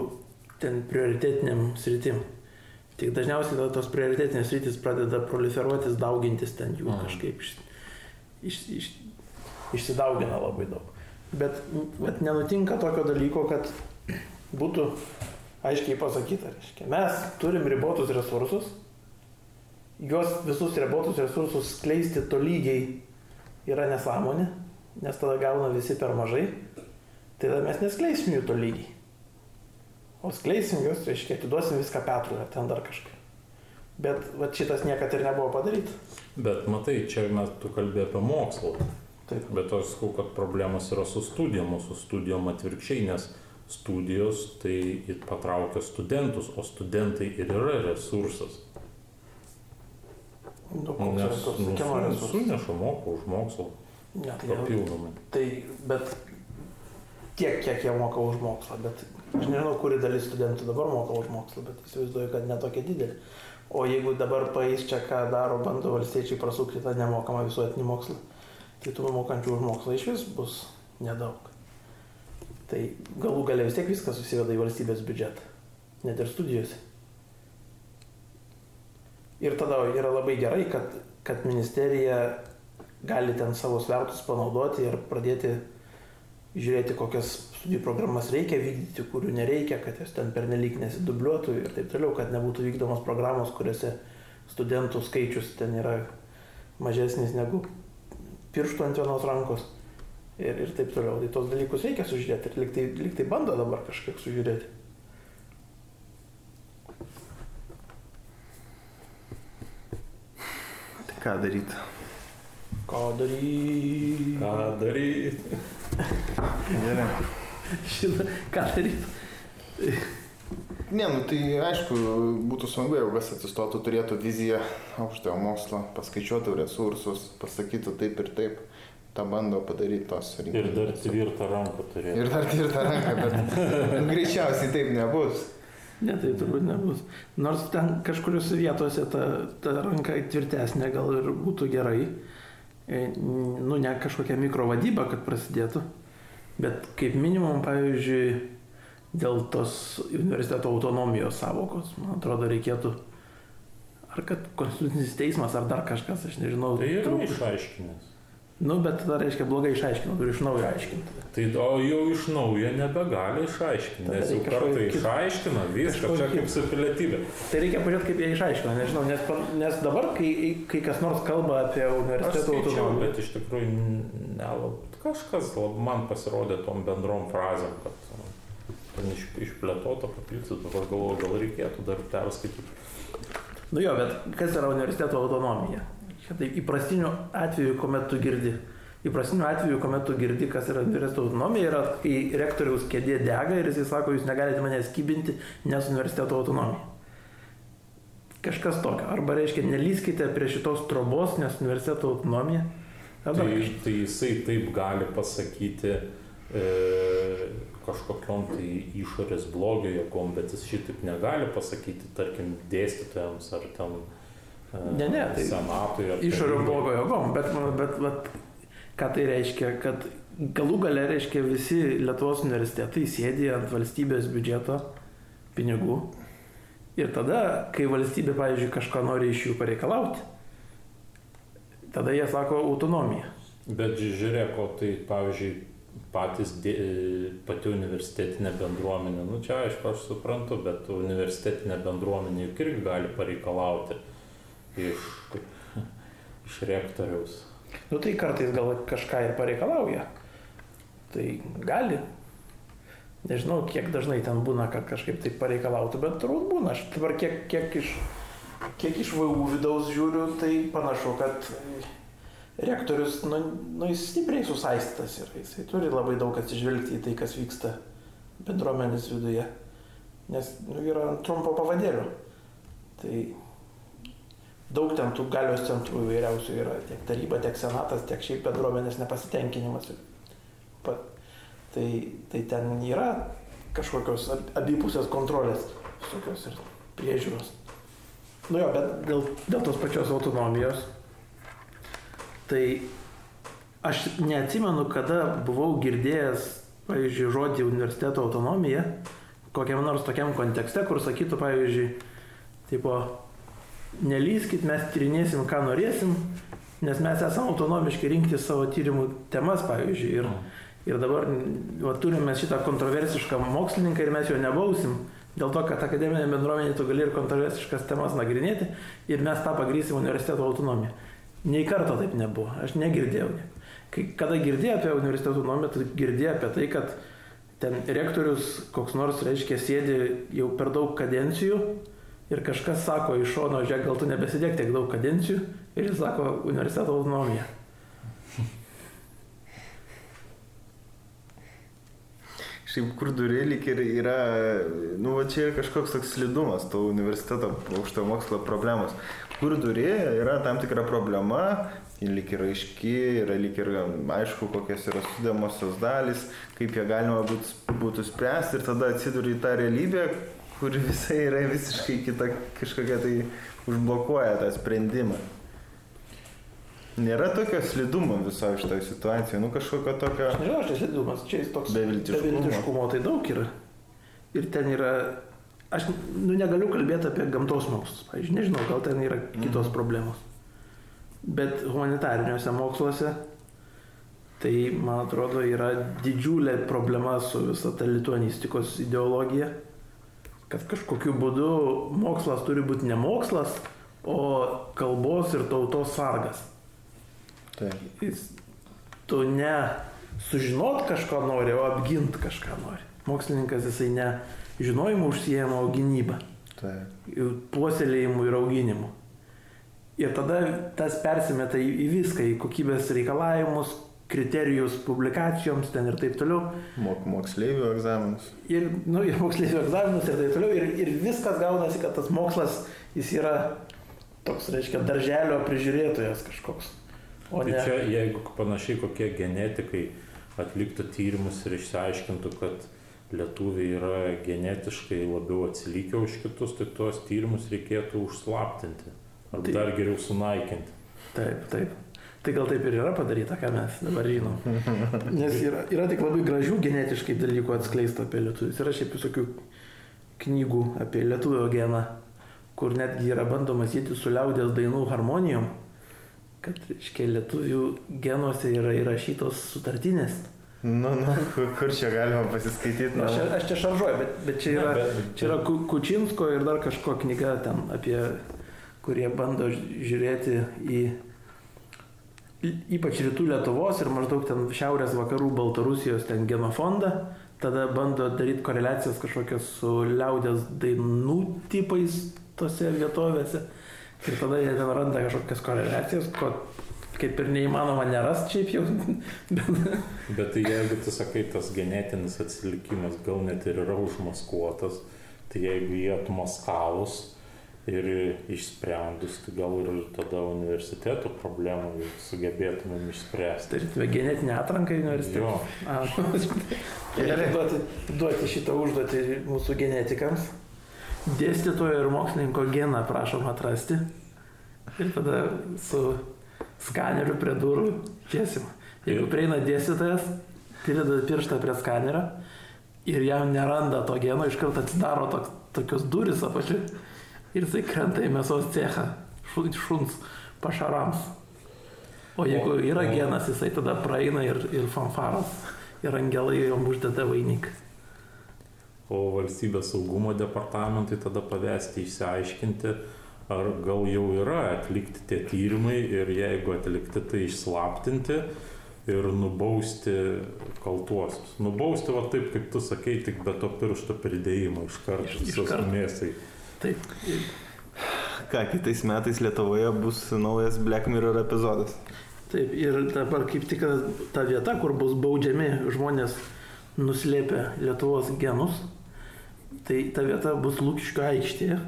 ten prioritetiniam sritim. Tik dažniausiai tos prioritetinės rytis pradeda proliferuotis, daugintis ten jų mm. kažkaip iš, iš, iš, išsidaugina labai daug. Bet, bet nenutinka tokio dalyko, kad būtų aiškiai pasakyta, reiškia, mes turim ribotus resursus, juos visus ribotus resursus skleisti tolygiai yra nesąmonė, nes tada gauna visi per mažai, tai tada mes neskleisim jų tolygiai. O skleisim juos, reiškia, atiduosim viską Petrui ar ten dar kažką. Bet va, šitas niekada ir nebuvo padaryta. Bet matai, čia mes tu kalbėjai apie mokslą. Taip. Bet aš sakau, kad problemos yra su studijom, su studijom atvirkščiai, nes studijos tai patraukia studentus, o studentai ir yra resursas. Nu, nes nu, suneša moka už mokslą. Ne, tai papildomai. Tai, bet tiek, kiek jie moka už mokslą, bet Aš nežinau, kuri dalis studentų dabar moka už mokslą, bet įsivaizduoju, kad netokia didelė. O jeigu dabar paės čia, ką daro, bando valstiečiai prasukti tą nemokamą visuotinį mokslą, tai tų mokančių už mokslą iš vis bus nedaug. Tai galų galia vis tiek viskas susiveda į valstybės biudžetą, net ir studijose. Ir tada yra labai gerai, kad, kad ministerija gali ten savo svertus panaudoti ir pradėti žiūrėti, kokias studijų programas reikia vykdyti, kurių nereikia, kad jos ten pernelyg nesidubliuotų ir taip toliau, kad nebūtų vykdomos programos, kuriuose studentų skaičius ten yra mažesnis negu pirštų ant vienos rankos ir, ir taip toliau. Tai tos dalykus reikia sužiūrėti ir liktai, liktai bando dabar kažkiek sužiūrėti. Tai ką daryti? Ką daryti? Ką daryti? Gerai. Šitą, ką daryti? Ne, nu tai aišku, būtų smagu, jeigu kas atsistotų, turėtų viziją aukštojo mokslo, paskaičiuotų resursus, pasakytų taip ir taip, tą bando padaryti tos rinkimus. Ir dar tvirtą ranką turėtų. Ir dar tvirtą ranką, bet greičiausiai taip nebus. Ne, tai turbūt nebus. Nors ten kažkuriuose vietose ta, ta ranka tvirtesnė gal ir būtų gerai. E, nu, ne kažkokia mikrovadyba, kad prasidėtų. Bet kaip minimum, pavyzdžiui, dėl tos universiteto autonomijos savokos, man atrodo, reikėtų ar kad konstitucinis teismas, ar dar kažkas, aš nežinau. Tai yra išaiškinęs. Nu, bet tada reiškia blogai išaiškinau, turiu iš naujo aiškinti. Tai o jau iš naujo nebegali išaiškinti, nes jau kartą išaiškino viską, čia kaip su pilietybė. Tai reikia pažiūrėti, kaip jie išaiškino, nežinau, nes, nes dabar, kai, kai kas nors kalba apie universiteto autonomiją. Bet iš tikrųjų nelabai kažkas man pasirodė tom bendrom frazėm, kad iš, išplėtota, papildyta, dabar galvoju, gal reikėtų dar perskaityti. Nu jo, bet kas yra universiteto autonomija? Tai įprastiniu atveju, kuomet tu girdi. Įprastiniu atveju, kuomet tu girdi, kas yra universiteto autonomija, yra, kai rektoriaus kėdė dega ir jisai sako, jūs negalite manęs kybinti, nes universiteto autonomija. Kažkas tokio. Arba reiškia, nelyskite prie šitos trobos, nes universiteto autonomija. Arba Tai, tai jisai taip gali pasakyti e, kažkokiam tai išorės blogio jėgom, bet jis šitaip negali pasakyti, tarkim, dėstytojams ar ten e, Ne, ne, tai senatui tarybai. blogo jėgom, bet, bet, bet ką tai reiškia, kad galų gale reiškia visi Lietuvos universitetai sėdi ant valstybės biudžeto pinigų ir tada, kai valstybė, pavyzdžiui, kažką nori iš jų pareikalauti, tada jie sako autonomija. Bet ži- žiūrėk, o tai pavyzdžiui patys, dė- pati universitetinė bendruomenė, nu čia aišku, aš suprantu, bet universitetinė bendruomenė juk irgi gali pareikalauti iš, iš rektoriaus. Nu tai kartais gal kažką ir pareikalauja. Tai gali. Nežinau, kiek dažnai ten būna, kad kažkaip tai pareikalautų, bet turbūt būna. Aš dabar kiek, kiek, iš, kiek iš VU vidaus žiūriu, tai panašu, kad rektorius, nu, nu jis stipriai susaistytas ir jisai turi labai daug atsižvelgti į tai, kas vyksta bendruomenės viduje. Nes nu, yra trumpo pavadėlio. Tai daug ten tų galios centrų įvairiausių yra, tiek taryba, tiek senatas, tiek šiaip bendruomenės nepasitenkinimas. Pa, tai, tai ten yra kažkokios ab- abipusės kontrolės, visokios ir priežiūros. Nu jo, bet dėl, dėl tos pačios autonomijos, tai aš neatsimenu, kada buvau girdėjęs, pavyzdžiui, žodį universiteto autonomija, kokiam nors tokiam kontekste, kur sakytų, pavyzdžiui, tipo, nelyskit, mes tyrinėsim, ką norėsim, nes mes esame autonomiški rinkti savo tyrimų temas, pavyzdžiui. Ir, ir dabar va, turime šitą kontroversišką mokslininką ir mes jo nebausim, dėl to, kad akademinė bendruomenė tu gali ir kontroversiškas temas nagrinėti ir mes tą pagrysim universiteto autonomiją. Nei karto taip nebuvo, aš negirdėjau. Kai, kada girdėjau apie universiteto autonomiją, tai girdėjau apie tai, kad ten rektorius koks nors, reiškia, sėdi jau per daug kadencijų ir kažkas sako iš šono, žiūrėk, gal tu nebesidėk tiek daug kadencijų ir jis sako universiteto autonomija. Šiaip kurdurė lyg ir yra, nu, va čia yra kažkoks toks slidumas to universiteto aukšto mokslo problemos. Kurdurė yra tam tikra problema, lyg yra aiški, yra lyg ir aišku, kokios yra sudėmosios dalys, kaip ją galima būt, būtų spręsti ir tada atsiduri į tą realybę, kuri visai yra visiškai kita, kažkokia tai užblokuoja tą sprendimą. Nėra tokio slidumo visoje šitoje situacijoje, nu kažkokio tokio... Aš nežinau, aš neslidumas, čia jis toks Beviltiškumo. beviltiškumo tai daug yra. Ir ten yra, aš nu, negaliu kalbėti apie gamtos mokslus, pavyzdžiui, nežinau, gal ten yra kitos problemos. Bet humanitariniuose moksluose, tai man atrodo yra didžiulė problema su visa ta lituanistikos ideologija, kad kažkokiu būdu mokslas turi būti ne mokslas, o kalbos ir tautos sargas. Taip. Jis, tu ne sužinot kažko nori, o apgint kažką nori. Mokslininkas jisai ne žinojimu užsijėma, o gynybą, Taip. puoselėjimu ir auginimu. Ir tada tas persimeta į viską, į kokybės reikalavimus, kriterijus publikacijoms ten ir taip toliau. Mok, moksleivių egzaminus. Ir, nu, ir moksleivių egzaminus ir taip toliau. Ir, ir viskas gaunasi, kad tas mokslas, jis yra toks, reiškia, darželio prižiūrėtojas kažkoks. O Tai ne. čia, jeigu panašiai kokie genetikai atliktų tyrimus ir išsiaiškintų, kad lietuviai yra genetiškai labiau atsilikę už kitus, tai tuos tyrimus reikėtų užslaptinti. Ar Tai- dar geriau sunaikinti. Taip, taip. Tai gal taip ir yra padaryta, ką mes dabar žinom. Nes yra, yra tik labai gražių genetiškai dalykų atskleista apie lietuvius. Yra šiaip visokių knygų apie lietuvio geną, kur netgi yra bandoma sėti su liaudės dainų harmonijom, kad, reiškia, lietuvių genuose yra įrašytos sutartinės. Nu, nu, kur, kur čia galima pasiskaityti? Nu, aš, čia- aš čia šaržuoju, bet, bet čia yra, Ne, bet- čia yra Ku- Kučinsko ir dar kažko knyga ten apie, kurie bando žiūrėti į ypač rytų Lietuvos ir maždaug ten šiaurės vakarų Baltarusijos ten genofondą, tada bando daryti koreliacijas kažkokias su liaudės dainų tipais tose vietovėse ir tada jie ten randa kažkokias koreliacijas, ko kaip ir neįmanoma nerast šiaip jau. Bet, Bet tai jeigu tu sakai, tas genetinis atsilikimas gal net ir yra užmaskuotas, tai jeigu jie atmaskavus ir išsprendus, tai gal ir tada universiteto problemų sugebėtumėm išspręsti. Turėtume genetinę atranką į universitetą. Gerai, duoti, duoti šitą užduotį mūsų genetikams. Dėstytojo ir mokslininko geną prašom atrasti. Ir tada su skaneriu prie durų čiesim. Jeigu prieina dėstytojas, prideda pirštą prie skanerio ir jam neranda to geno, iš karto atsidaro tok, tokios duris apačiu ir jisai krenta į mėsos cechą šun- šuns pašarams. O jeigu yra genas, jisai tada praeina ir, ir fanfaras, ir angelai jom uždeda vainiką. o valstybės saugumo departamentui tada pavesti išsiaiškinti, ar gal jau yra atlikti tie tyrimai ir jeigu atlikti, tai išslaptinti ir nubausti kaltuosius. Nubausti va taip, kaip tu sakai, tik be to piršto pridėjimo iš karto visos mėsai. Taip, Ką, kitais metais Lietuvoje bus naujas Black Mirror epizodas. taip. Ir dabar kaip tik ta vieta, kur bus baudžiami žmonės nuslėpę Lietuvos genus, tai ta vieta bus Lūkiškio aikštėje.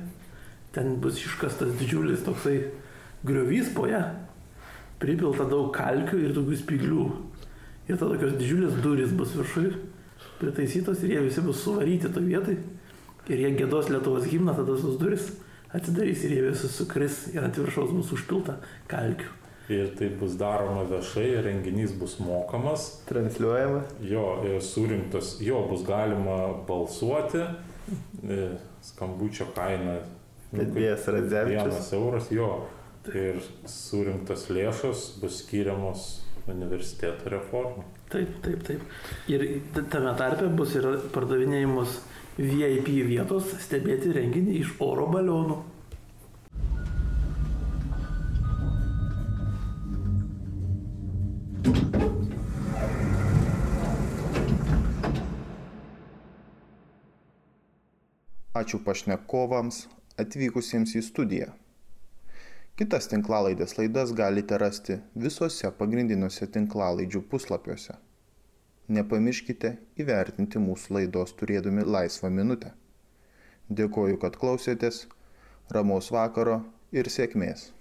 Ten bus iškastas didžiulis toksai griovys po ją, pripilta daug kalkių ir tokių spyglių. Ir tada tokios didžiulės durys bus viršui pritaisytos ir jie visi bus suvaryti to vietai. Ir jie gėdos Lietuvos himną, tada tos duris atsidarys ir jie visi sukris ir ant viršaus bus užpilta kalkių. Ir tai bus daroma viešai, renginys bus mokamas, Transliuojamas. jo ir surinktas, jo bus galima balsuoti, e, skambučio kaina nu, kaip- Edvijas Radzevičius. Vienas euras jo. Ir surinktas lėšas bus skiriamos universiteto reformai. Taip, taip, taip. Ir tame tarpe bus ir pardavinėjimus VIP vietos stebėti renginį iš oro balionų. Ačiū pašnekovams atvykusiems į studiją. Kitas tinklalaidės laidas galite rasti visose pagrindiniuose tinklalaidžių puslapiuose. Nepamirškite įvertinti mūsų laidos turėdami laisvą minutę. Dėkoju, kad klausėtės, ramaus vakaro ir sėkmės.